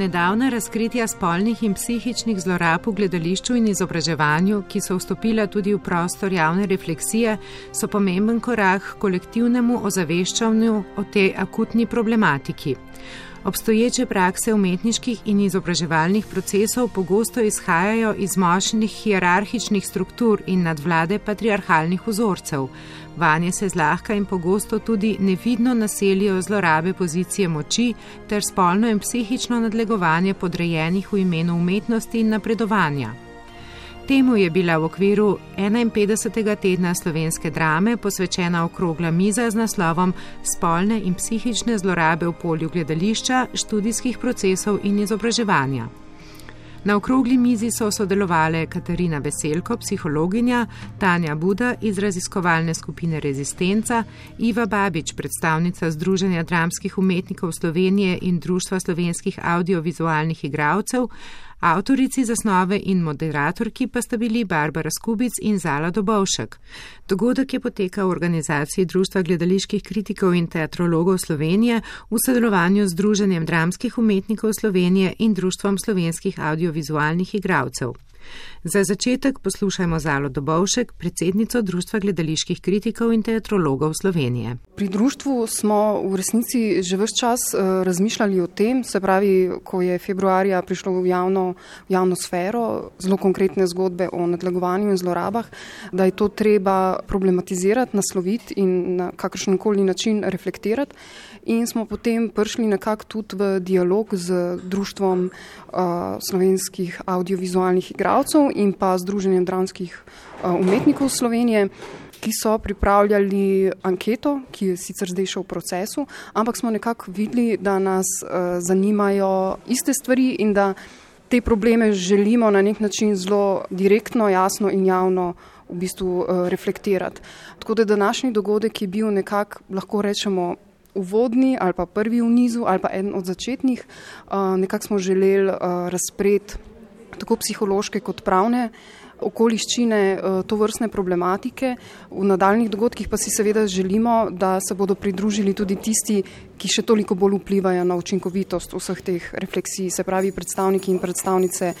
Nedavna razkritja spolnih in psihičnih zlorab v gledališču in izobraževanju, ki so vstopila tudi v prostor javne refleksije, so pomemben korak k kolektivnemu ozaveščanju o tej akutni problematiki. Obstoječe prakse umetniških in izobraževalnih procesov pogosto izhajajo iz močnih hierarhičnih struktur in nadvlade patriarhalnih vzorcev. Vanje se zlahka in pogosto tudi nevidno naselijo zlorabe pozicije moči ter spolno in psihično nadlegovanje podrejenih v imenu umetnosti in napredovanja. Temu je bila v okviru 51. tedna slovenske drame posvečena okrogla miza z naslovom Spolne in psihične zlorabe v polju gledališča, študijskih procesov in izobraževanja. Na okrogli mizi so sodelovali Katarina Veselko, psihologinja, Tanja Buda iz raziskovalne skupine Rezistenca, Iva Babič, predstavnica Združenja dramskih umetnikov Slovenije in Društva slovenskih audiovizualnih igralcev, Avtorici zasnove in moderatorki pa sta bili Barbara Skubic in Zala Dobovšek. Dogodek je potekal v organizaciji Društva gledaliških kritikov in teatrologov Slovenije v sodelovanju z Združenjem dramskih umetnikov Slovenije in Društvom slovenskih audiovizualnih igralcev. Za začetek poslušajmo Zalo Dobovšek, predsednico Društva gledaliških kritikov in teatrologov Slovenije. Pri društvu smo v resnici že vse čas uh, razmišljali o tem, se pravi, ko je februarja prišlo v javno, v javno sfero zelo konkretne zgodbe o nadlegovanju in zlorabah, da je to treba problematizirati, nasloviti in na kakršen koli način reflektirati. In smo potem prišli nekako tudi v dialog z Društvom uh, slovenskih audiovizualnih igralcev in pa Združenjem dramskih uh, umetnikov Slovenije, ki so pripravljali anketo, ki je sicer zdaj še v procesu, ampak smo nekako videli, da nas uh, zanimajo iste stvari in da te probleme želimo na nek način zelo direktno, jasno in javno. V bistvu uh, reflektirati. Tako da današnji dogodek je bil nekako, lahko rečemo, uvodni ali pa prvi v nizu ali pa eden od začetnih, nekako smo želeli razpreti tako psihološke kot pravne okoliščine eh, to vrstne problematike. V nadaljnih dogodkih pa si seveda želimo, da se bodo pridružili tudi tisti, ki še toliko bolj vplivajo na učinkovitost vseh teh refleksij, se pravi predstavniki in predstavnice eh,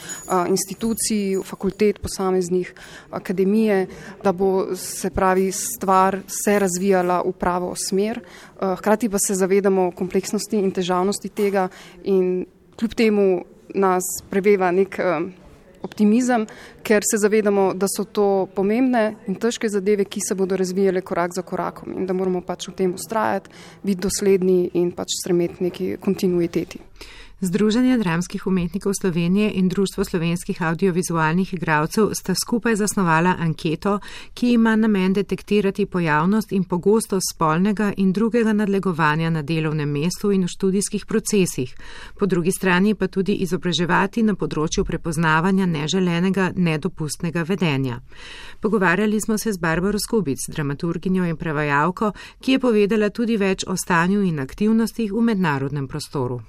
institucij, fakultet, posameznih akademije, da bo se pravi stvar se razvijala v pravo smer. Eh, hkrati pa se zavedamo kompleksnosti in težavnosti tega in kljub temu nas preveva nek optimizem, ker se zavedamo, da so to pomembne in težke zadeve, ki se bodo razvijale korak za korakom in da moramo pač v tem ustrajati, biti dosledni in pač stremeti neki kontinuiteti. Združenje dramskih umetnikov Slovenije in Društvo slovenskih audiovizualnih igralcev sta skupaj zasnovala anketo, ki ima namen detektirati pojavnost in pogostost spolnega in drugega nadlegovanja na delovnem mestu in v študijskih procesih, po drugi strani pa tudi izobraževati na področju prepoznavanja neželenega, nedopustnega vedenja. Pogovarjali smo se z Barbaro Skubic, dramaturginjo in prevajalko, ki je povedala tudi več o stanju in aktivnostih v mednarodnem prostoru.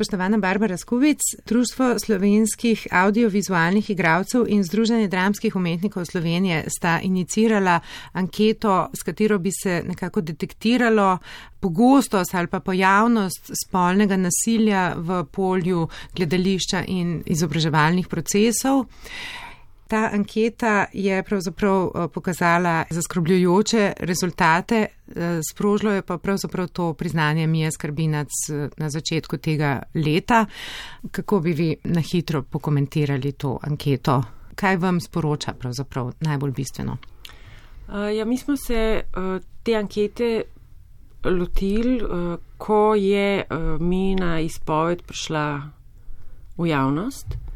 Spoštovana Barbara Skubic, Društvo slovenskih audiovizualnih igralcev in Združenje dramskih umetnikov Slovenije sta inicirala anketo, s katero bi se nekako detektiralo pogostost ali pa pojavnost spolnega nasilja v polju gledališča in izobraževalnih procesov. Ta anketa je pravzaprav eh, pokazala zaskrbljujoče rezultate, eh, sprožilo je pa pravzaprav to priznanje Mija Skrbinac eh, na začetku tega leta. Kako bi vi na hitro pokomentirali to anketo? Kaj vam sporoča pravzaprav najbolj bistveno? Ja, mi smo se te ankete lotili, ko je Mina izpoved prišla v javnost.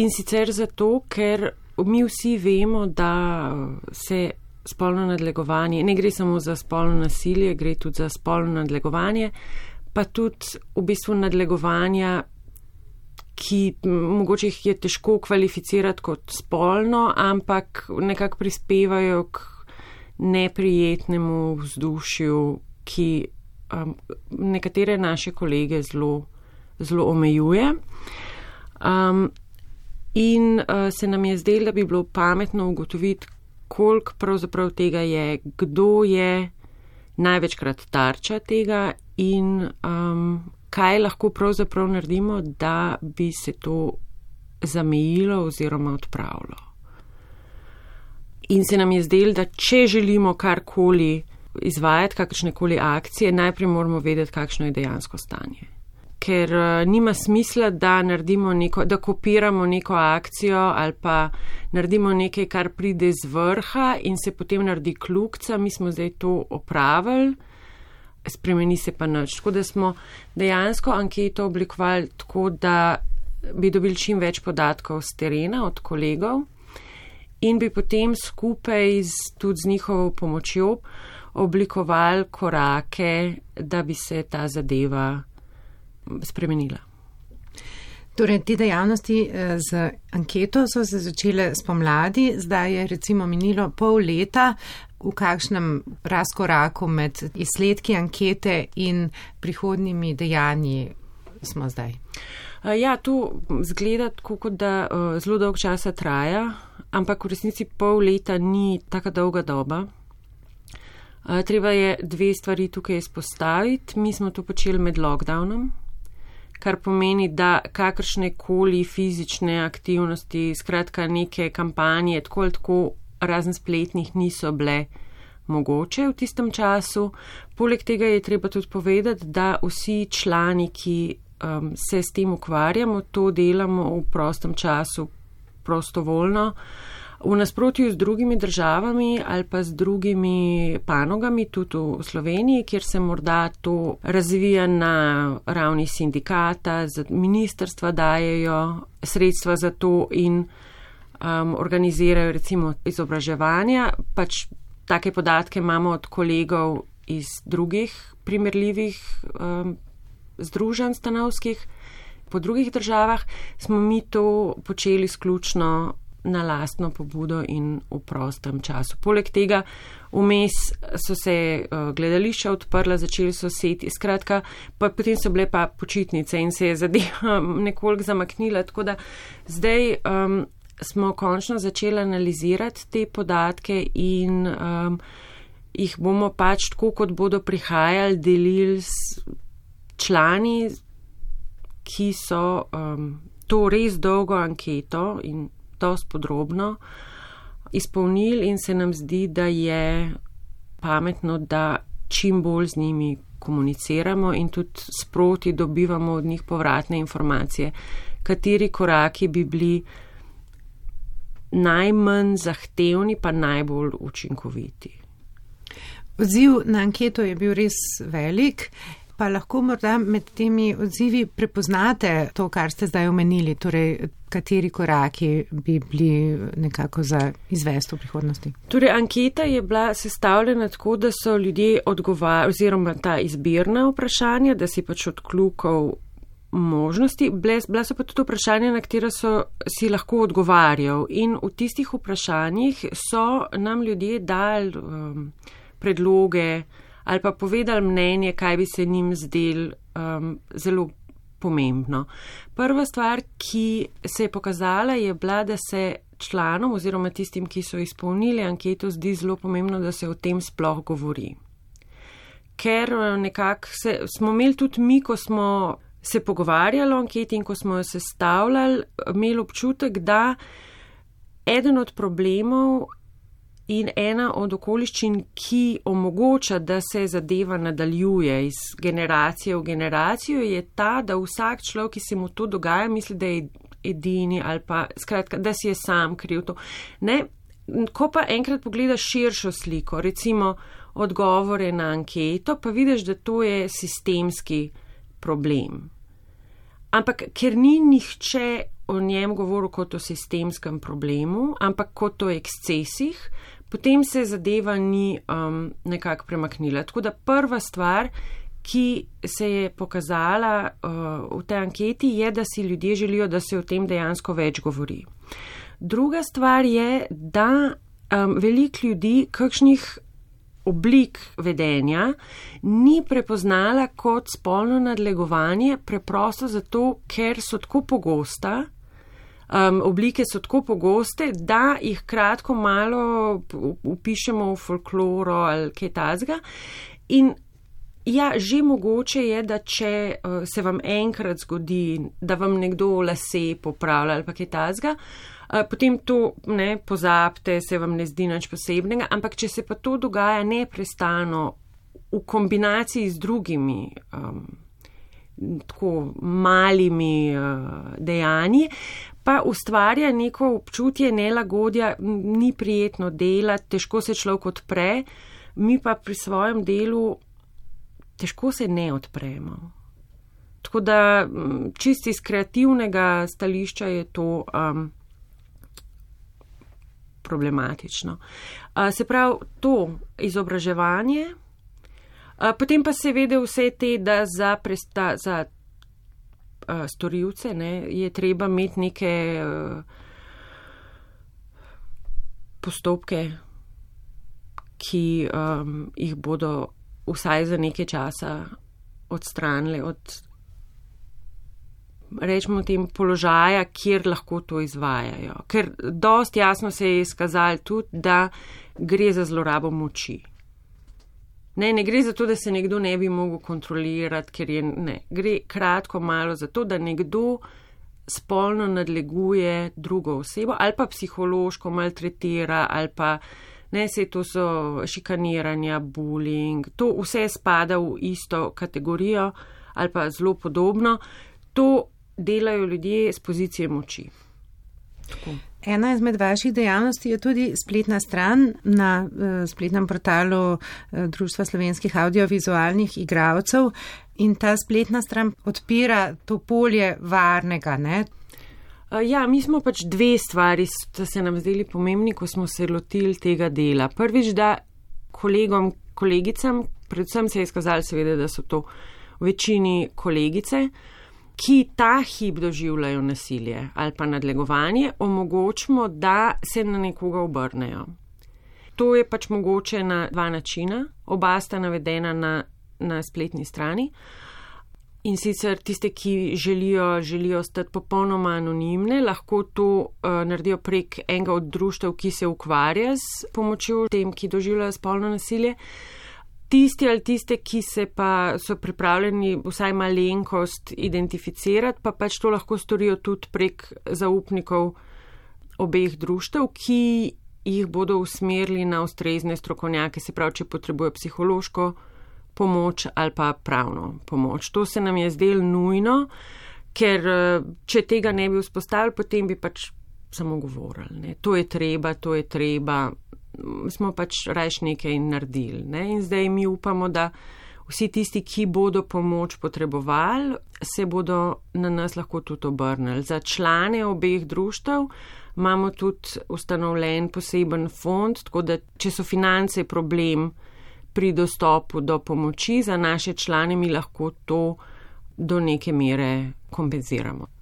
In sicer zato, ker mi vsi vemo, da se spolno nadlegovanje, ne gre samo za spolno nasilje, gre tudi za spolno nadlegovanje, pa tudi v bistvu nadlegovanja ki mogoče jih je težko kvalificirati kot spolno, ampak nekako prispevajo k neprijetnemu vzdušju, ki um, nekatere naše kolege zelo, zelo omejuje. Um, in uh, se nam je zdelo, da bi bilo pametno ugotoviti, koliko pravzaprav tega je, kdo je največkrat tarča tega in um, kaj lahko pravzaprav naredimo, da bi se to zamejilo oziroma odpravilo. In se nam je zdelo, da če želimo karkoli izvajati, kakršne koli akcije, najprej moramo vedeti, kakšno je dejansko stanje. Ker uh, nima smisla, da naredimo neko, da kopiramo neko akcijo ali pa naredimo nekaj, kar pride z vrha in se potem naredi kljukca, mi smo zdaj to opravili spremeni se pa nič. Tako da smo dejansko anketo oblikovali tako, da bi dobili čim več podatkov z terena od kolegov in bi potem skupaj z, tudi z njihovo pomočjo oblikovali korake, da bi se ta zadeva spremenila. Torej, te dejavnosti eh, z anketo so se začele spomladi, zdaj je recimo minilo pol leta, v kakšnem razkoraku med izsledki ankete in prihodnimi dejanji smo zdaj? Ja, to zgleda tako, kot da zelo dolg časa traja, ampak v resnici pol leta ni taka dolga doba. Treba je dve stvari tukaj izpostaviti. Mi smo to počeli med lockdownom, kar pomeni, da kakršne koli fizične aktivnosti, skratka neke kampanje, tako ali tako razen spletnih niso bile mogoče v tistem času. Poleg tega je treba tudi povedati, da vsi člani, ki um, se s tem ukvarjamo, to delamo v prostem času prostovoljno. V nasprotju z drugimi državami ali pa z drugimi panogami, tudi v Sloveniji, kjer se morda to razvija na ravni sindikata, ministrstva dajejo sredstva za to in um, organizirajo recimo izobraževanja. Pač take podatke imamo od kolegov iz drugih primerljivih um, združenj stanovskih. Po drugih državah smo mi to počeli sključno na lastno pobudo in v prostem času. Poleg tega vmes so se uh, gledališča odprla, začeli so seti, skratka, pa potem so bile pa počitnice in se je zadeva nekoliko zamaknila, tako da zdaj um, smo končno začeli analizirati te podatke in um, jih bomo pač tako, kot bodo prihajali, delili s člani, ki so um, to res dolgo anketo in to spodrobno izpolnili in se nam zdi, da je pametno, da čim bolj z njimi komuniciramo in tudi sproti dobivamo od njih povratne informacije, kateri koraki bi bili najmanj zahtevni, pa najbolj učinkoviti. Odziv na anketo je bil res velik, pa lahko morda med temi odzivi prepoznate to, kar ste zdaj omenili, torej kateri koraki bi bili nekako za izvest v prihodnosti. Torej, anketa je bila sestavljena tako, da so ljudje odgovarjali, oziroma ta izbirna vprašanja, da si pač odklukal možnosti, bila so pa tudi vprašanja, na katera so si lahko odgovarjal. In v tistih vprašanjih so nam ljudje dali um, predloge ali pa povedali mnenje, kaj bi se njim zdel um, zelo pomembno. Prva stvar, ki se je pokazala, je bila, da se članom oziroma tistim, ki so izpolnili anketo, zdi zelo pomembno, da se o tem sploh govori. Ker uh, nekako smo imeli tudi mi, ko smo se pogovarjali o anketi in ko smo jo sestavljali, imeli občutek, da eden od problemov in ena od okoliščin, ki omogoča, da se zadeva nadaljuje iz generacije v generacijo, je ta, da vsak človek, ki se mu to dogaja, misli, da je edini ali pa skratka, da si je sam kriv to. Ne? Ko pa enkrat pogledaš širšo sliko, recimo odgovore na anketo, pa vidiš, da to je sistemski problem. Ampak ker ni nihče o njem govoril kot o sistemskem problemu, ampak kot o ekscesih, potem se zadeva ni um, nekako premaknila. Tako da prva stvar, ki se je pokazala uh, v tej anketi, je, da si ljudje želijo, da se o tem dejansko več govori. Druga stvar je, da um, veliko ljudi kakšnih oblik vedenja ni prepoznala kot spolno nadlegovanje, preprosto zato, ker so tako pogosta, um, oblike so tako pogoste, da jih kratko malo upišemo v folkloro ali kaj tazga. In ja, že mogoče je, da če uh, se vam enkrat zgodi, da vam nekdo lase popravlja ali pa kaj tazga, uh, potem to ne pozabite, se vam ne zdi nič posebnega, ampak če se pa to dogaja neprestano v kombinaciji z drugimi. Um, Tako malimi uh, dejanji, pa ustvarja neko občutje nelagodja, ni prijetno delati, težko se človek odpre, mi pa pri svojem delu težko se ne odpremo. Tako da čisti iz kreativnega stališča je to um, problematično. Uh, se pravi, to izobraževanje, uh, potem pa seveda vse te, da za, presta, za uh, storilce, ne, je treba imeti neke uh, postopke, ki um, jih bodo vsaj za nekaj časa odstranili od, rečemo, tem položaja, kjer lahko to izvajajo. Ker dost jasno se je izkazalo tudi, da gre za zlorabo moči. Ne, ne gre za to, da se nekdo ne bi mogel kontrolirati, ker je ne. Gre kratko malo za to, da nekdo spolno nadleguje drugo osebo ali pa psihološko maltretira ali pa ne, se to so šikaniranja, bullying, to vse spada v isto kategorijo ali pa zelo podobno. To delajo ljudje z pozicije moči. Tako. Ena izmed vaših dejavnosti je tudi spletna stran na uh, spletnem portalu uh, Društva slovenskih audiovizualnih igralcev in ta spletna stran odpira to polje varnega. Ne? Uh, ja, mi smo pač dve stvari, da se nam zdeli pomembni, ko smo se lotili tega dela. Prvič, da kolegom, kolegicam, predvsem se je izkazalo seveda, da so to v večini kolegice, uh, ki ta hip doživljajo nasilje ali pa nadlegovanje, omogočimo, da se na nekoga obrnejo. To je pač mogoče na dva načina, oba sta navedena na, na spletni strani. In sicer tiste, ki želijo, želijo stati popolnoma anonimne, lahko to uh, naredijo prek enega od društev, ki se ukvarja s pomočjo tem, ki doživljajo spolno nasilje. Uh, tisti ali tiste, ki se pa so pripravljeni vsaj malenkost identificirati, pa pač to lahko storijo tudi prek zaupnikov obeh društev, ki jih bodo usmerili na ustrezne strokovnjake, se pravi, če potrebuje psihološko pomoč ali pa pravno pomoč. To se nam je zdelo nujno, ker če tega ne bi vzpostavili, potem bi pač samo govorili. Ne. To je treba, to je treba smo pač rajš nekaj naredili. Ne? In zdaj mi upamo, da vsi tisti, ki bodo pomoč potrebovali, se bodo na nas lahko tudi obrnili. Za člane obeh društev imamo tudi ustanovljen poseben fond, tako da če so finance problem pri dostopu do pomoči, za naše člane mi lahko to do neke mere kompenziramo.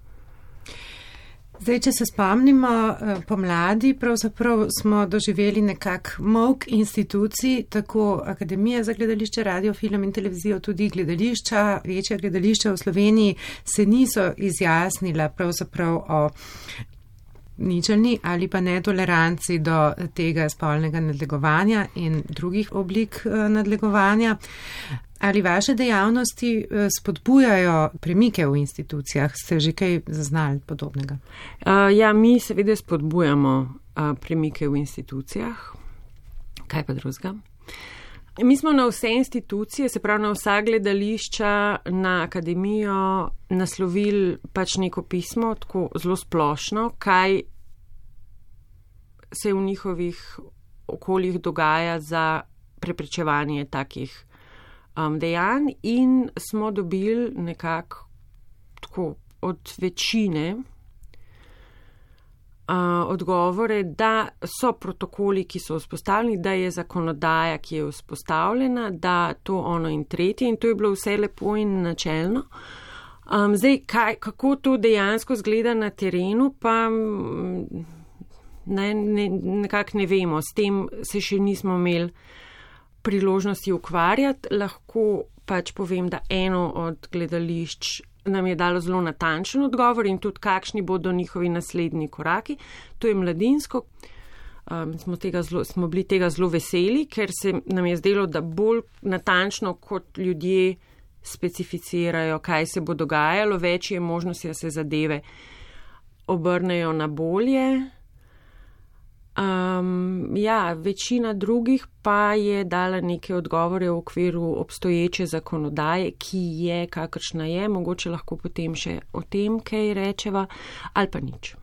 Zdaj, če se spomnimo, eh, pomladi pravzaprav smo doživeli nekak mok institucij, tako Akademija za gledališče, radio, film in televizijo, tudi gledališča, večja gledališča v Sloveniji se niso izjasnila pravzaprav o ničelni ali pa netoleranci do tega spolnega nadlegovanja in drugih oblik eh, nadlegovanja. Ali vaše dejavnosti eh, spodbujajo premike v institucijah? Ste že kaj zaznali podobnega? Uh, ja, mi seveda spodbujamo uh, premike v institucijah. Kaj pa drugega? Mi smo na vse institucije, se pravi na vsa gledališča, na akademijo naslovili pač neko pismo, tako zelo splošno, kaj se v njihovih okoljih dogaja za preprečevanje takih um, dejanj in smo dobili nekako tako od večine odgovore, da so protokoli, ki so vzpostavljeni, da je zakonodaja, ki je vzpostavljena, da to ono in tretje in to je bilo vse lepo in načelno. Um, zdaj, kaj, kako to dejansko zgleda na terenu, pa ne, ne, nekako ne vemo. S tem se še nismo imeli priložnosti ukvarjati. Lahko pač povem, da eno od gledališč nam je dalo zelo natančen odgovor in tudi kakšni bodo njihovi naslednji koraki. To je mladinsko. Um, smo, zlo, smo bili tega zelo veseli, ker se nam je zdelo, da bolj natančno kot ljudje specificirajo, kaj se bo dogajalo, več je možnosti, da se zadeve obrnejo na bolje. Um, ja, večina drugih pa je dala neke odgovore v okviru obstoječe zakonodaje, ki je kakršna je, mogoče lahko potem še o tem kaj rečeva ali pa nič.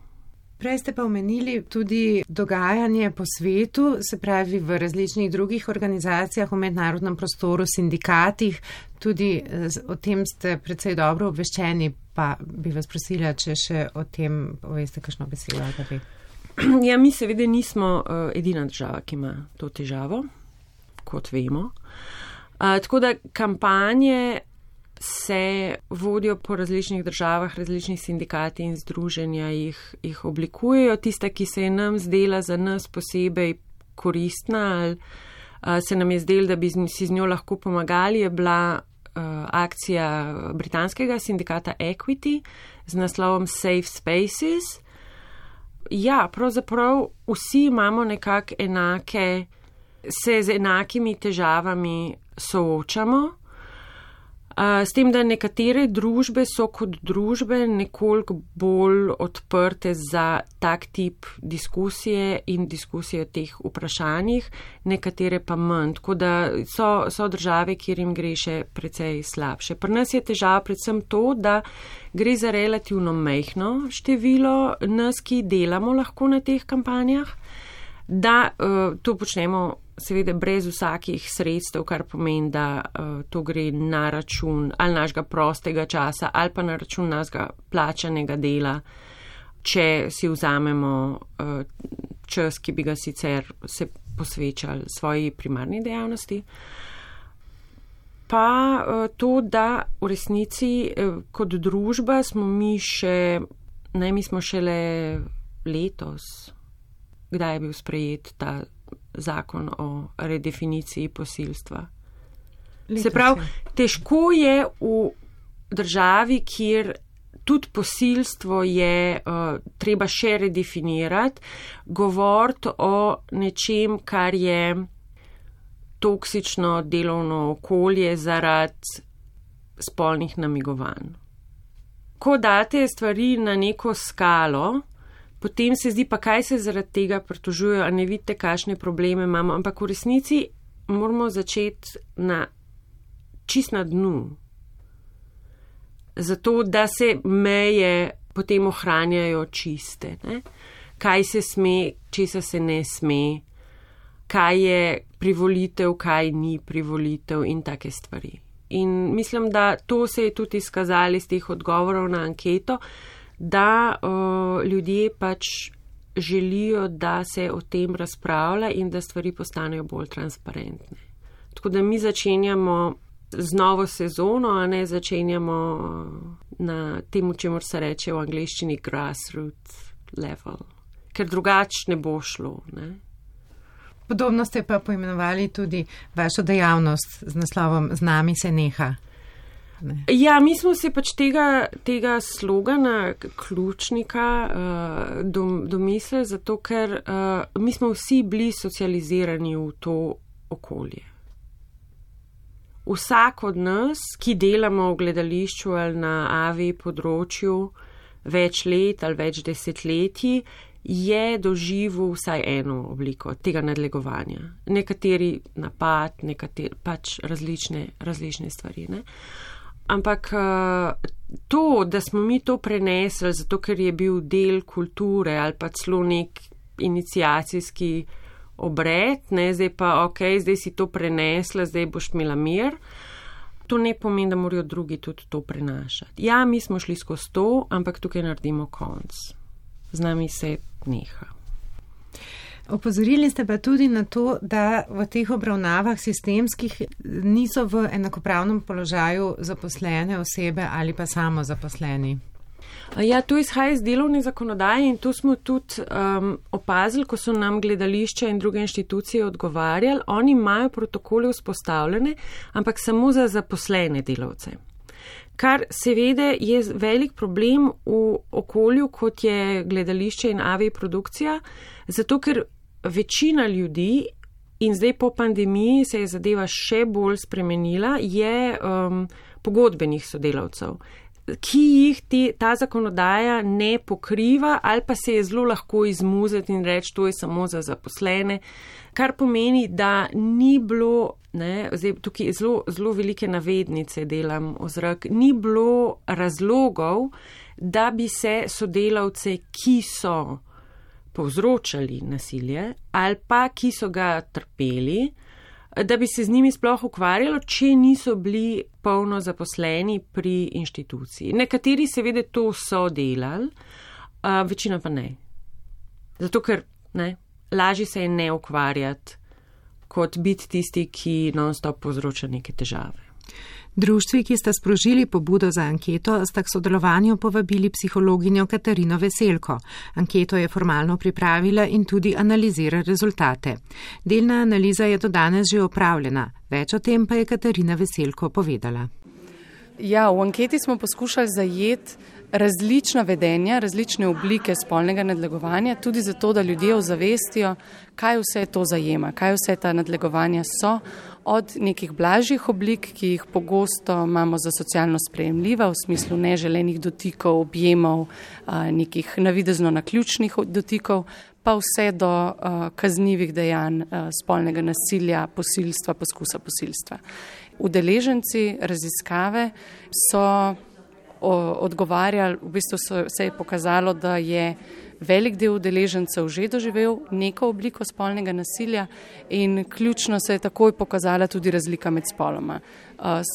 Prej ste pa omenili tudi dogajanje po svetu, se pravi v različnih drugih organizacijah, v mednarodnem prostoru, sindikatih, tudi eh, o tem ste predvsej dobro obveščeni, pa bi vas prosila, če še o tem poveste kakšno besedo. Ja, mi seveda nismo uh, edina država, ki ima to težavo, kot vemo. Uh, tako da kampanje se vodijo po različnih državah, različnih sindikati in združenja jih, jih oblikujejo. Tista, ki se je nam zdela za nas posebej koristna ali uh, se nam je zdela, da bi si z njo lahko pomagali, je bila uh, akcija britanskega sindikata Equity z naslovom Safe Spaces ja, pravzaprav vsi imamo nekako enake, se z enakimi težavami soočamo. S tem, da nekatere družbe so kot družbe nekoliko bolj odprte za tak tip diskusije in diskusije o teh vprašanjih, nekatere pa manj. Tako da so, so države, kjer jim gre še precej slabše. Pri nas je težava predvsem to, da gre za relativno mehno število nas, ki delamo lahko na teh kampanjah, da uh, to počnemo seveda brez vsakih sredstev, kar pomeni, da uh, to gre na račun ali našega prostega časa ali pa na račun našega plačanega dela, če si vzamemo uh, čas, ki bi ga sicer se posvečali svoji primarni dejavnosti. Pa uh, to, da v resnici uh, kot družba smo mi še, ne mi smo šele letos, kdaj je bil sprejet ta zakon o redefiniciji posilstva. Se pravi, težko je v državi, kjer tudi posilstvo je uh, treba še redefinirati, govoriti o nečem, kar je toksično delovno okolje zaradi spolnih namigovanj. Ko date stvari na neko skalo, potem se zdi, pa kaj se zaradi tega pritožujejo, a ne vidite, kakšne probleme imamo. Ampak v resnici moramo začeti na čist na dnu. Zato, da se meje potem ohranjajo čiste. Ne? Kaj se sme, česa se ne sme, kaj je privolitev, kaj ni privolitev in take stvari. In mislim, da to se je tudi izkazali iz teh odgovorov na anketo, da uh, ljudje pač želijo, da se o tem razpravlja in da stvari postanejo bolj transparentne. Tako da mi začenjamo z novo sezono, a ne začenjamo na tem, čemu se reče v angleščini grassroots level, ker drugače ne bo šlo. Ne? Podobno ste pa poimenovali tudi vašo dejavnost z naslovom Z nami se neha. Ne. Ja, mi smo se pač tega, tega slogana, ključnika, uh, dom, domislili, zato ker uh, mi smo vsi bili socializirani v to okolje. Vsak od nas, ki delamo v gledališču ali na AV področju več let ali več desetletij, je doživel vsaj eno obliko tega nadlegovanja. Nekateri napad, nekateri pač različne, različne stvari. Ne? Ampak eh, to, da smo mi to prenesli, zato ker je bil del kulture ali pa celo nek inicijacijski obred, ne, zdaj pa ok, zdaj si to prenesla, zdaj boš imela mir. To ne pomeni, da morajo drugi tudi to prenašati. Ja, mi smo šli skozi to, ampak tukaj naredimo konc. z nami se neha. Opozorili ste pa tudi na to, da v teh obravnavah sistemskih niso v enakopravnem položaju zaposlene osebe ali pa samo zaposleni. Ja, to izhaja iz delovne zakonodaje in to smo tudi um, opazili, ko so nam gledališče in druge inštitucije odgovarjali. Oni imajo protokole vzpostavljene, ampak samo za zaposlene delavce. Kar seveda je velik problem v okolju, kot je gledališče in AV produkcija, zato ker večina ljudi, in zdaj po pandemiji se je zadeva še bolj spremenila, je um, pogodbenih sodelavcev, ki jih te, ta zakonodaja ne pokriva ali pa se je zelo lahko izmuzeti in reči, to je samo za zaposlene, kar pomeni, da ni bilo. Ne, zdaj, tukaj zelo, zelo velike navednice delam o zrak. Ni bilo razlogov, da bi se sodelavce, ki so povzročali nasilje ali pa ki so ga trpeli, da bi se z njimi sploh ukvarjalo, če niso bili polno zaposleni pri inštituciji. Nekateri seveda to so delali, večina pa ne. Zato, ker ne, lažje se je ne ukvarjati, kot biti tisti, ki non-stop povzroča neke težave. Društvi, ki sta sprožili pobudo za anketo, sta k sodelovanju povabili psihologinjo Katarino Veselko. Anketo je formalno pripravila in tudi analizira rezultate. Delna analiza je do danes že opravljena. Več o tem pa je Katarina Veselko povedala. Ja, v anketi smo poskušali zajeti različna vedenja, različne oblike spolnega nadlegovanja, tudi zato, da ljudje ozavestijo, kaj vse to zajema, kaj vse ta nadlegovanja so, od nekih blažjih oblik, ki jih pogosto imamo za socialno sprejemljiva, v smislu neželenih dotikov, objemov, nekih navidezno naključnih dotikov, pa vse do kaznjivih dejanj spolnega nasilja, posilstva, poskusa posilstva. Udeleženci raziskave so odgovarjali, v bistvu so, se je pokazalo, da je velik del udeležencev že doživel neko obliko spolnega nasilja in ključno se je takoj pokazala tudi razlika med spoloma.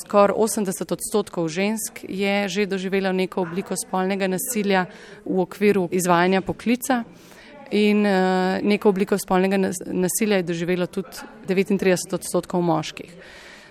Skor 80 odstotkov žensk je že doživelo neko obliko spolnega nasilja v okviru izvajanja poklica. In uh, neko obliko spolnega nasilja je doživelo tudi 39 odstotkov moških.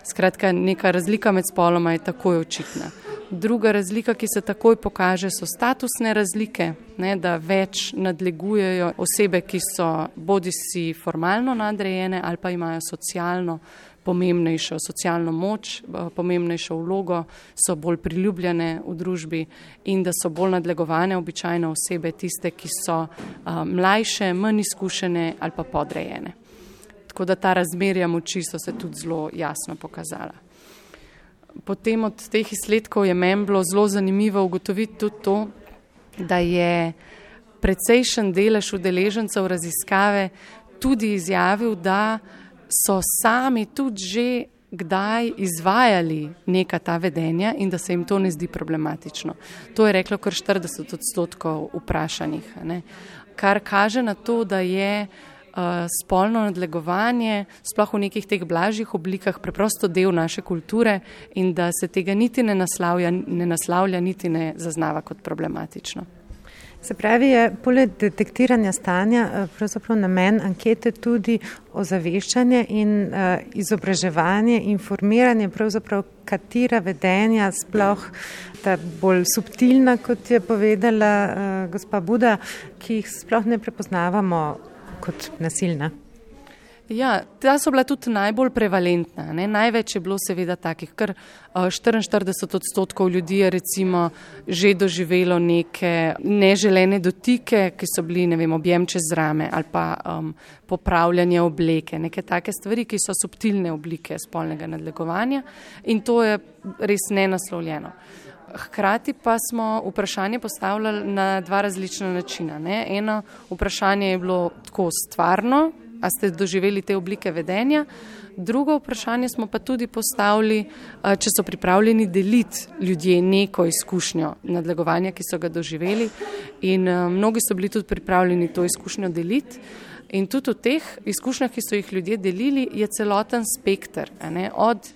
Skratka, neka razlika med spoloma je takoj očitna. Druga razlika, ki se takoj pokaže, so statusne razlike, ne, da več nadlegujejo osebe, ki so bodi si formalno nadrejene ali pa imajo socialno pomembnejšo socialno moč, eh, pomembnejšo vlogo, so bolj priljubljene v družbi in da so bolj nadlegovane običajno osebe tiste, ki so uh, mlajše, manj izkušene ali pa podrejene. Tako da ta razmerja moči so se tudi zelo jasno pokazala potem od teh izsledkov je meni bilo zelo zanimivo ugotoviti tudi to, da je precejšen delež udeležencev raziskave tudi izjavil, da so sami tudi že kdaj izvajali neka ta vedenja in da se jim to ne zdi problematično. To je reklo kar 40 odstotkov vprašanih, ne? kar kaže na to, da je spolno nadlegovanje, sploh v nekih teh blažjih oblikah, preprosto del naše kulture in da se tega niti ne naslavlja, ne naslavlja niti ne zaznava kot problematično. Se pravi, je poleg detektiranja stanja eh, namen ankete tudi ozaveščanje in uh, izobraževanje, informiranje, katera vedenja sploh ta bolj subtilna, kot je povedala uh, gospa Buda, ki jih sploh ne prepoznavamo kot nasilna? Ja, ta so bila tudi najbolj prevalentna. Ne? Največ je bilo seveda takih, kar 44 eh, odstotkov ljudi je recimo že doživelo neke neželene dotike, ki so bili, vem, objem čez rame ali pa um, popravljanje obleke, neke take stvari, ki so subtilne oblike spolnega nadlegovanja in to je res nenaslovljeno. Hkrati pa smo vprašanje postavljali na dva različna načina. Ne? Eno vprašanje je bilo tako stvarno, a ste doživeli te oblike vedenja, drugo vprašanje smo pa tudi postavili, če so pripravljeni deliti ljudje neko izkušnjo nadlegovanja, ki so ga doživeli in mnogi so bili tudi pripravljeni to izkušnjo deliti. In tudi v teh izkušnjah, ki so jih ljudje delili, je celoten spektr, od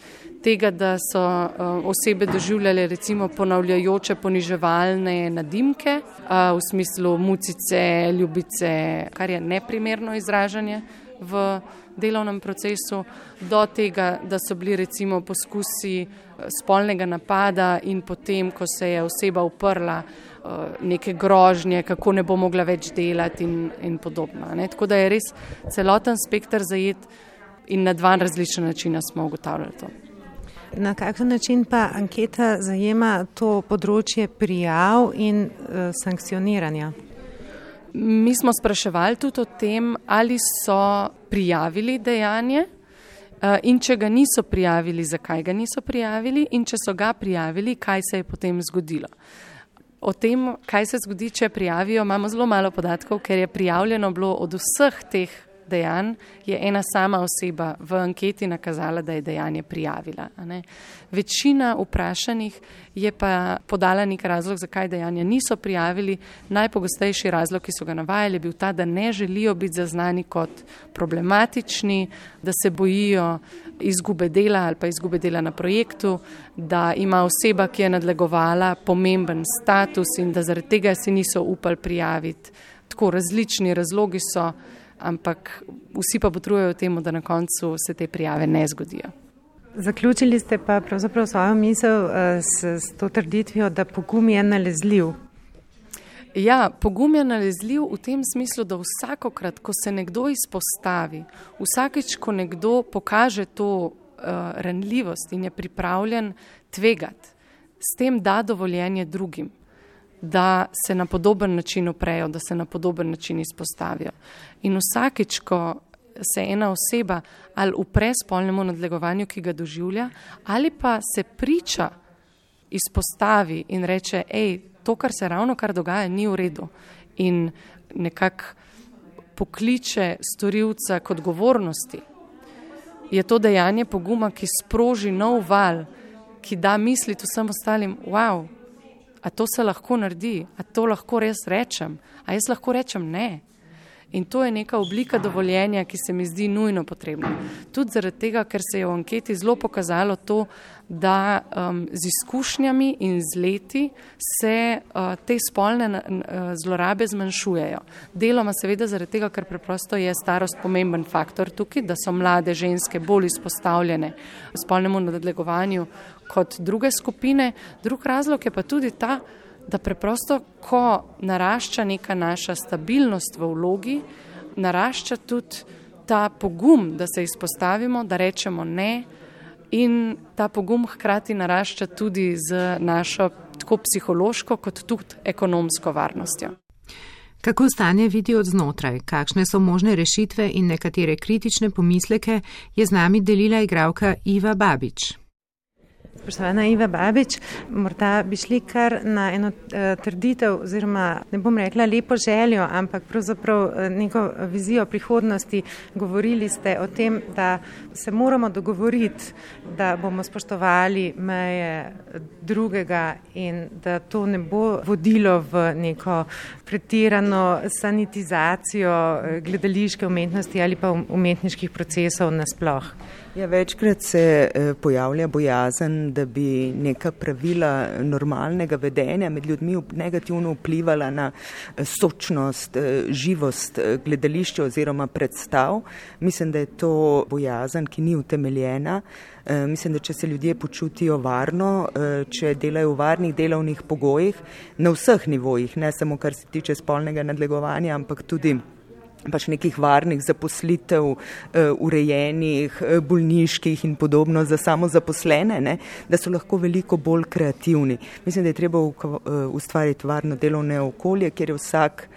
tega, da so uh, osebe doživljale recimo ponavljajoče poniževalne nadimke uh, v smislu mucice, ljubice, kar je neprimerno izražanje v delovnem procesu, do tega, da so bili recimo poskusi spolnega napada in potem, ko se je oseba uprla neke grožnje, kako ne bo mogla več delati in, in podobno. Ne? Tako da je res celoten spektr zajet in na dva različna načina smo ugotavljali to. Na kakšen način pa anketa zajema to področje prijav in uh, sankcioniranja? Mi smo spraševali tudi o tem, ali so prijavili dejanje uh, in če ga niso prijavili, zakaj ga niso prijavili in če so ga prijavili, kaj se je potem zgodilo. O tem, kaj se zgodi, če prijavijo, imamo zelo malo podatkov, ker je prijavljeno bilo od vseh teh dejanj, je ena sama oseba v anketi nakazala, da je dejanje prijavila. Večina vprašanih je pa podala nek razlog, zakaj dejanja niso prijavili. Najpogostejši razlog, ki so ga navajali, je bil ta, da ne želijo biti zaznani kot problematični, da se bojijo izgube dela ali pa izgube dela na projektu, da ima oseba, ki je nadlegovala, pomemben status in da zaradi tega si niso upali prijaviti. Tako različni razlogi so ampak vsi pa potrujejo temu, da na koncu se te prijave ne zgodijo. Zaključili ste pa pravzaprav svojo misel eh, s, s to trditvijo, da pogum je nalezljiv. Ja, pogum je nalezljiv v tem smislu, da vsakokrat, ko se nekdo izpostavi, vsakeč, ko nekdo pokaže to uh, ranljivost in je pripravljen tvegati, s tem da dovoljenje drugim da se na podoben način oprejo, da se na podoben način izpostavijo. In vsakeč, ko se ena oseba ali upre spolnemu nadlegovanju, ki ga doživlja, ali pa se priča izpostavi in reče, hej, to, kar se ravno kar dogaja, ni v redu in nekako pokliče storilca k odgovornosti, je to dejanje poguma, ki sproži nov val, ki da misliti vsem ostalim, wow, a to se lahko naredi, a to lahko res rečem, a jaz lahko rečem ne. In to je neka oblika dovoljenja, ki se mi zdi nujno potrebna. Tudi zaradi tega, ker se je v anketi zelo pokazalo to, da um, z izkušnjami in z leti se uh, te spolne uh, zlorabe zmanjšujejo. Deloma seveda zaradi tega, ker preprosto je starost pomemben faktor tukaj, da so mlade ženske bolj izpostavljene spolnemu nadlegovanju kot druge skupine. Drug razlog je pa tudi ta, da preprosto, ko narašča neka naša stabilnost v vlogi, narašča tudi ta pogum, da se izpostavimo, da rečemo ne, in ta pogum hkrati narašča tudi z našo tako psihološko, kot tudi ekonomsko varnostjo. Kako stanje vidi od znotraj, kakšne so možne rešitve in nekatere kritične pomisleke, je z nami delila igralka Iva Babič. Spoštovana Iva Babič, morda bi šli kar na eno uh, trditev, oziroma ne bom rekla lepo željo, ampak pravzaprav uh, neko vizijo prihodnosti. Govorili ste o tem, da se moramo dogovoriti, da bomo spoštovali meje drugega in da to ne bo vodilo v neko pretirano sanitizacijo eh, gledališke umetnosti ali pa um-, umetniških procesov nasploh. Ja, večkrat se eh, pojavlja bojazen, da bi neka pravila normalnega vedenja med ljudmi negativno vplivala na eh, sočnost, eh, živost gledališča oziroma predstav. Mislim, da je to bojazen, ki ni utemeljena. Mislim, da če se ljudje počutijo varno, če delajo v varnih delovnih pogojih na vseh nivojih, ne samo kar se tiče spolnega nadlegovanja, ampak tudi pač nekih varnih zaposlitev, uh, urejenih, uh, bolniških in podobno za samo zaposlene, ne, da so lahko veliko bolj kreativni. Mislim, da je treba uh, ustvariti varno delovne okolje, kjer je vsak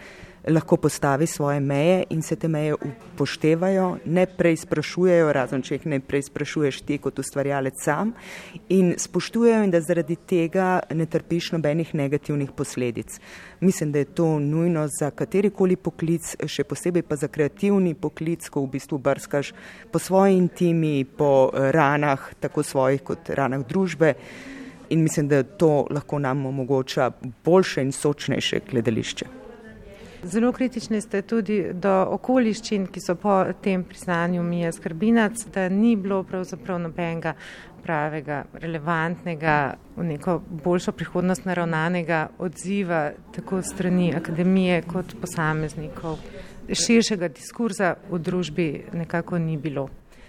lahko postavi svoje meje in se te meje upoštevajo, ne preizprašujejo, razen če jih ne preizprašuješ ti kot ustvarjalec sam in spoštujejo in da zaradi tega ne trpiš nobenih negativnih posledic. Mislim, da je to nujno za katerikoli poklic, še posebej pa za kreativni poklic, ko v bistvu brskaš po svoji intimi, po ranah, tako svojih kot ranah družbe. In mislim, da to lahko nam omogoča boljše in sočnejše gledališče. Zelo kritični ste tudi do okoliščin, ki so po tem priznanju Mija Skrbinac, da ni bilo pravzaprav nobenega pravega, relevantnega, v neko boljšo prihodnost naravnanega odziva tako strani akademije kot posameznikov. Širšega diskurza v družbi nekako ni bilo.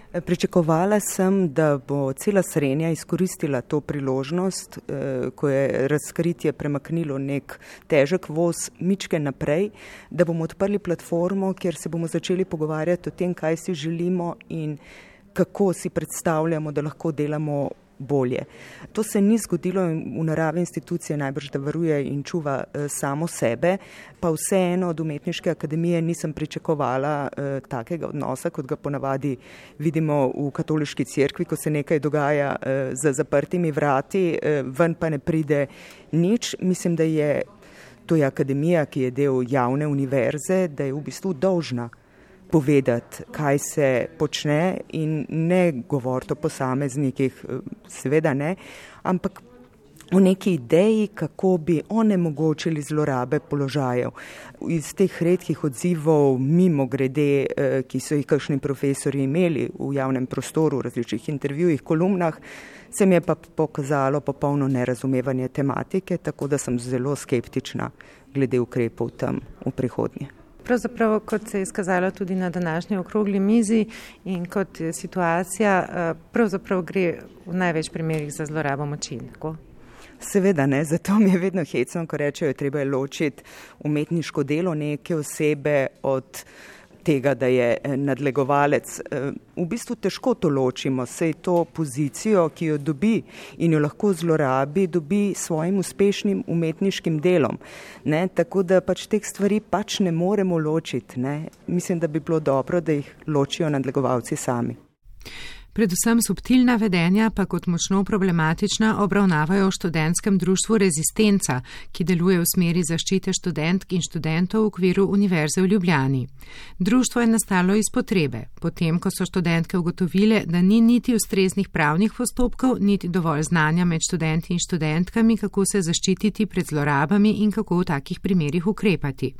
Pričakovala sem, da bo cela Srenja izkoristila to priložnost, eh, ko je razkritje premaknilo nek težek voz mičke naprej, da bomo odprli platformo, kjer se bomo začeli pogovarjati o tem, kaj si želimo in kako si predstavljamo, da lahko delamo bolje. To se ni zgodilo v naravi institucije, najbrž da varuje in čuva eh, samo sebe, pa vseeno od umetniške akademije nisem pričakovala eh, takega odnosa, kot ga ponavadi vidimo v katoliški cerkvi, ko se nekaj dogaja eh, za zaprtimi vrati, eh, ven pa ne pride nič. Mislim, da je to je akademija, ki je del javne univerze, da je v bistvu dolžna povedati, kaj se počne in ne govoriti o posameznikih, seveda ne, ampak o neki ideji, kako bi onemogočili zlorabe položajev. Iz teh redkih odzivov, mimo grede, eh, ki so jih kakšni profesori imeli v javnem prostoru, v različnih intervjujih, kolumnah, se mi je pa pokazalo popolno nerazumevanje tematike, tako da sem zelo skeptična glede ukrepov tam v prihodnje. Pravzaprav, kot se je izkazalo tudi na današnji okrogli mizi in kot je situacija, eh, pravzaprav gre v največ primerjih za zlorabo moči. Tako? Seveda ne, zato mi je vedno hecno, ko rečejo, treba je ločiti umetniško delo neke osebe od tega, da je eh, nadlegovalec. Eh, v bistvu težko to ločimo, sej to pozicijo, ki jo dobi in jo lahko zlorabi, dobi svojim uspešnim umetniškim delom. Ne? Tako da pač teh stvari pač ne moremo ločiti. Ne? Mislim, da bi bilo dobro, da jih ločijo nadlegovalci sami. Predvsem subtilna vedenja pa kot močno problematična obravnavajo v študentskem društvu Rezistenca, ki deluje v smeri zaščite študentk in študentov v okviru Univerze v Ljubljani. Društvo je nastalo iz potrebe, potem ko so študentke ugotovile, da ni niti ustreznih pravnih postopkov, niti dovolj znanja med študenti in študentkami, kako se zaščititi pred zlorabami in kako v takih primerjih ukrepati.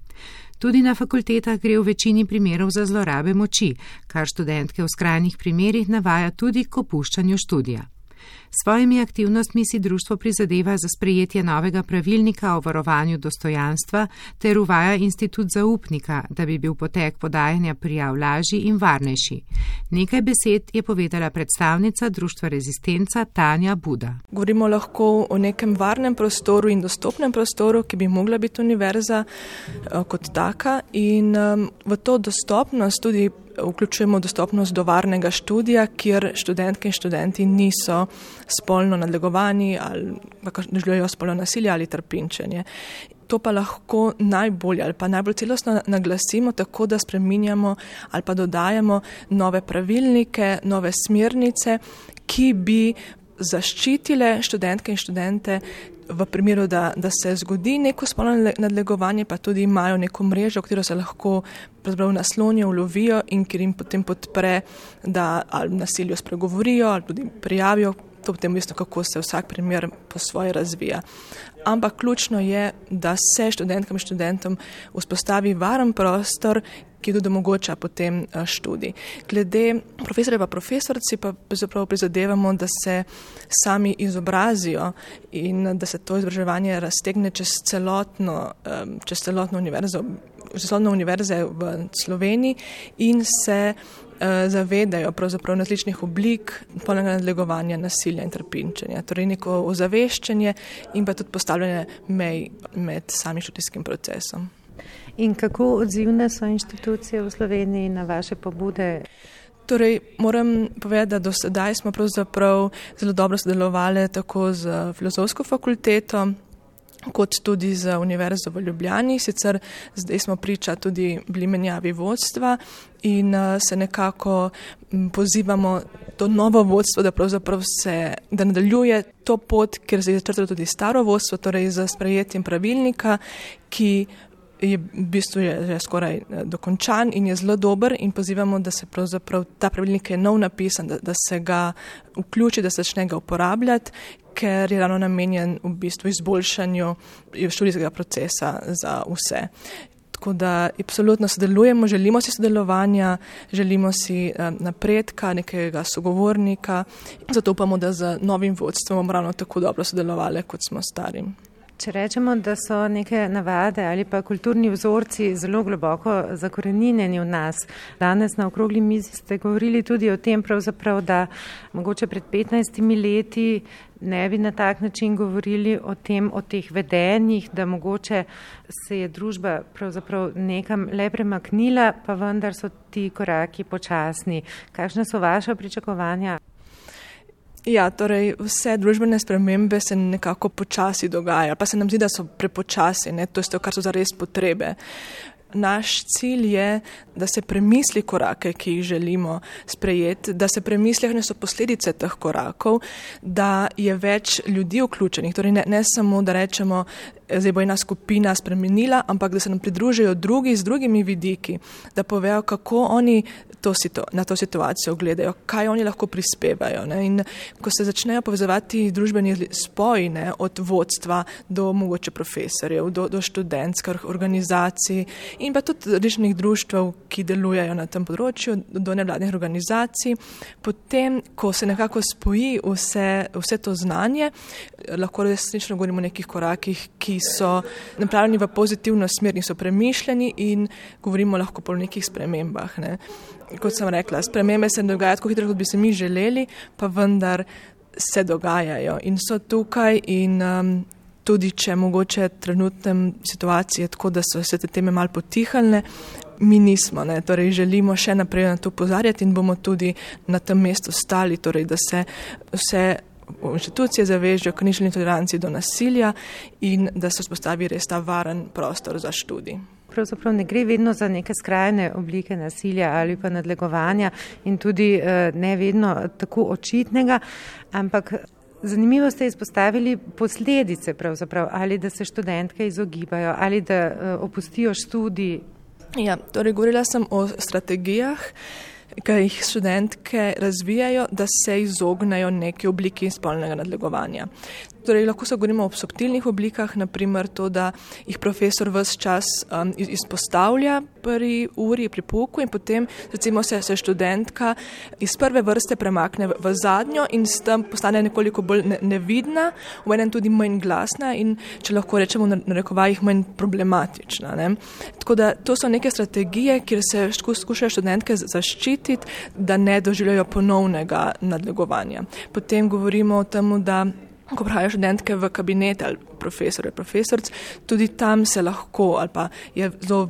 Tudi na fakultetah gre v večini primerov za zlorabe moči, kar študentke v skrajnih primerjih navaja tudi k opuščanju študija. Svojimi aktivnostmi si društvo prizadeva za sprejetje novega pravilnika o varovanju dostojanstva ter uvaja institut zaupnika, da bi bil potek podajanja prijav lažji in varnejši. Nekaj besed je povedala predstavnica društva Rezistenca Tanja Buda. Govorimo lahko o nekem varnem prostoru in dostopnem prostoru, ki bi mogla biti univerza eh, kot taka in v to dostopnost tudi vključujemo dostopnost do varnega študija, kjer študentke in študenti niso spolno nadlegovani ali želijo spolno nasilje ali trpinčenje. To pa lahko najbolje ali pa najbolj celostno naglasimo tako, da spreminjamo ali pa dodajamo nove pravilnike, nove smernice, ki bi zaščitile študentke in študente v primeru, da, da se zgodi neko spolno nadlegovanje, pa tudi imajo neko mrežo, v katero se lahko naslonijo, ulovijo in kjer jim potem podpre, da ali nasiljo spregovorijo ali tudi prijavijo. To potem je kako se vsak primer po svoje razvija. Ampak ključno je, da se študentkam in študentom vzpostavi varen prostor, ki tudi omogoča potem eh, študij. Glede profesorja pa profesorci pa zapravo prizadevamo, da se sami izobrazijo in da se to izobraževanje raztegne čez celotno, čez celotno univerzo, celotno univerze v Sloveniji in se eh, zavedajo pravzaprav različnih oblik polnega nadlegovanja, nasilja in trpinčenja. Torej neko ozaveščanje in pa tudi postavljanje mej med samim študijskim procesom. In kako odzivne so institucije v Sloveniji na vaše pobude? Torej, moram povedati, da do sedaj smo pravzaprav zelo dobro sodelovali tako z filozofsko fakulteto, kot tudi z Univerzo v Ljubljani. Sicer zdaj smo priča tudi bili menjavi vodstva in se nekako pozivamo to novo vodstvo, da pravzaprav se, da nadaljuje to pot, ker se je začrtalo tudi staro vodstvo, torej za sprejetjem pravilnika, ki je v bistvu je, že skoraj eh, dokončan in je zelo dober in pozivamo, da se pravzaprav ta pravilnik je nov napisan, da, da se ga vključi, da se začne ga uporabljati, ker je ravno namenjen v bistvu izboljšanju študijskega procesa za vse. Tako da absolutno sodelujemo, želimo si sodelovanja, želimo si eh, napredka, nekega sogovornika. Zato upamo, da z novim vodstvom bomo ravno tako dobro sodelovali, kot smo starim. Če rečemo, da so neke navade ali pa kulturni vzorci zelo globoko zakorenjeni v nas, danes na okrogli mizi ste govorili tudi o tem, da mogoče pred 15 leti ne bi na tak način govorili o tem, o teh vedenjih, da mogoče se je družba pravzaprav nekam le premaknila, pa vendar so ti koraki počasni. Kakšne so vaše pričakovanja? Ja, torej vse družbene spremembe se nekako počasi dogajajo, pa se nam zdi, da so prepočasi, ne? to je to, kar so zares potrebe. Naš cilj je, da se premisli korake, ki jih želimo sprejeti, da se premisli, kakšne so posledice teh korakov, da je več ljudi vključenih. Torej ne, ne samo, da rečemo, zdaj bo ena skupina spremenila, ampak da se nam pridružijo drugi z drugimi vidiki, da povejo, kako oni to na to situacijo gledajo, kaj oni lahko prispevajo. Ne? In ko se začnejo povezovati družbeni spoji, ne? od vodstva do mogoče profesorjev, do, do študentskih organizacij in pa tudi različnih društv, ki delujejo na tem področju, do nevladnih organizacij, potem, ko se nekako spoji vse, vse to znanje, lahko resnično govorimo o nekih korakih, ki so napravljeni v pozitivno smer in so premišljeni in govorimo lahko po nekih spremembah. Ne. Kot sem rekla, spremembe se dogajajo tako hitro, kot bi se mi želeli, pa vendar se dogajajo in so tukaj in um, tudi, če mogoče trenutnem situaciji je tako, da so se te teme mal potihalne, mi nismo, ne. torej želimo še naprej na to pozarjati in bomo tudi na tem mestu stali, torej da se vse inštitucije zavežejo k nižni toleranci do nasilja in da se vzpostavi res ta varen prostor za študij. Pravzaprav ne gre vedno za neke skrajne oblike nasilja ali pa nadlegovanja in tudi eh, ne vedno tako očitnega, ampak zanimivo ste izpostavili posledice ali da se študentke izogibajo ali da eh, opustijo študij. Ja, torej govorila sem o strategijah ki jih študentke razvijajo, da se izognejo neki obliki spolnega nadlegovanja. Torej, lahko se govorimo o subtilnih oblikah, naprimer to, da jih profesor vse čas um, izpostavlja pri uri, pri pouku in potem recimo se, se študentka iz prve vrste premakne v, v zadnjo in s tem postane nekoliko bolj ne, nevidna, v enem tudi manj glasna in če lahko rečemo na rekovajih manj problematična. Ne. Tako da to so neke strategije, kjer se skušajo študentke zaščititi, da ne doživljajo ponovnega nadlegovanja. Potem govorimo o tem, da ko pravijo študentke v kabinet ali profesor ali profesoric, tudi tam se lahko ali pa je zelo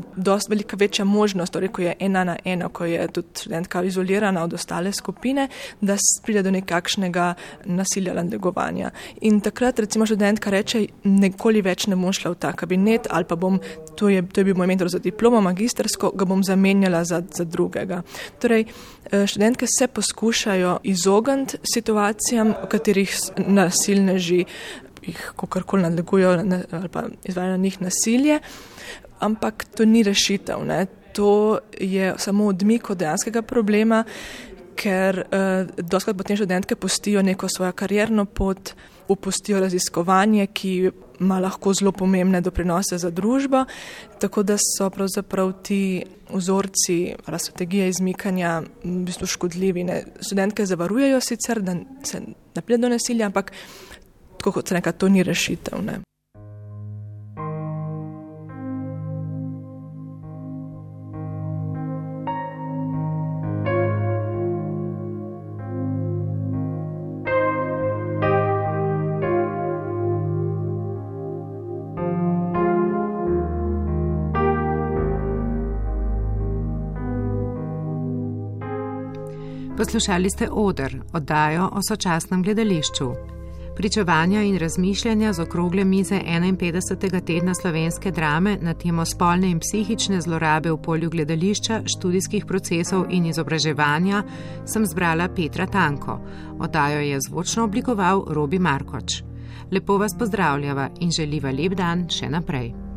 velika večja možnost, torej ko je ena na eno, ko je tudi študentka izolirana od ostale skupine, da pride do nekakšnega nasilja ali negovanja. In takrat recimo študentka reče, nikoli več ne bom šla v ta kabinet ali pa bom, to je, to je bil moj mentor za diplomo magistersko, ga bom zamenjala za, za drugega. Torej, eh, študentke se poskušajo izogniti situacijam, v katerih nasilneži jih kakorkoli nadlegujejo ali pa izvajajo na njih nasilje, ampak to ni rešitev. Ne. To je samo odmik od dejanskega problema, ker eh, doskrat potem študentke pustijo neko svojo karjerno pot, upustijo raziskovanje, ki ima lahko zelo pomembne doprinose za družbo, tako da so pravzaprav ti vzorci strategije izmikanja v bistvu škodljivi. Ne. Študentke zavarujejo sicer, da se ne pride do nasilja, ampak tako kot se neka, to ni rešitev. Ne. Poslušali ste Odr, oddajo o sočasnem gledališču. Pričevanja in razmišljanja z okrogle mize 51. tedna slovenske drame na temo spolne in psihične zlorabe v polju gledališča, študijskih procesov in izobraževanja sem zbrala Petra Tanko. Oddajo je zvočno oblikoval Robi Markoč. Lepo vas pozdravljava in želiva lep dan še naprej.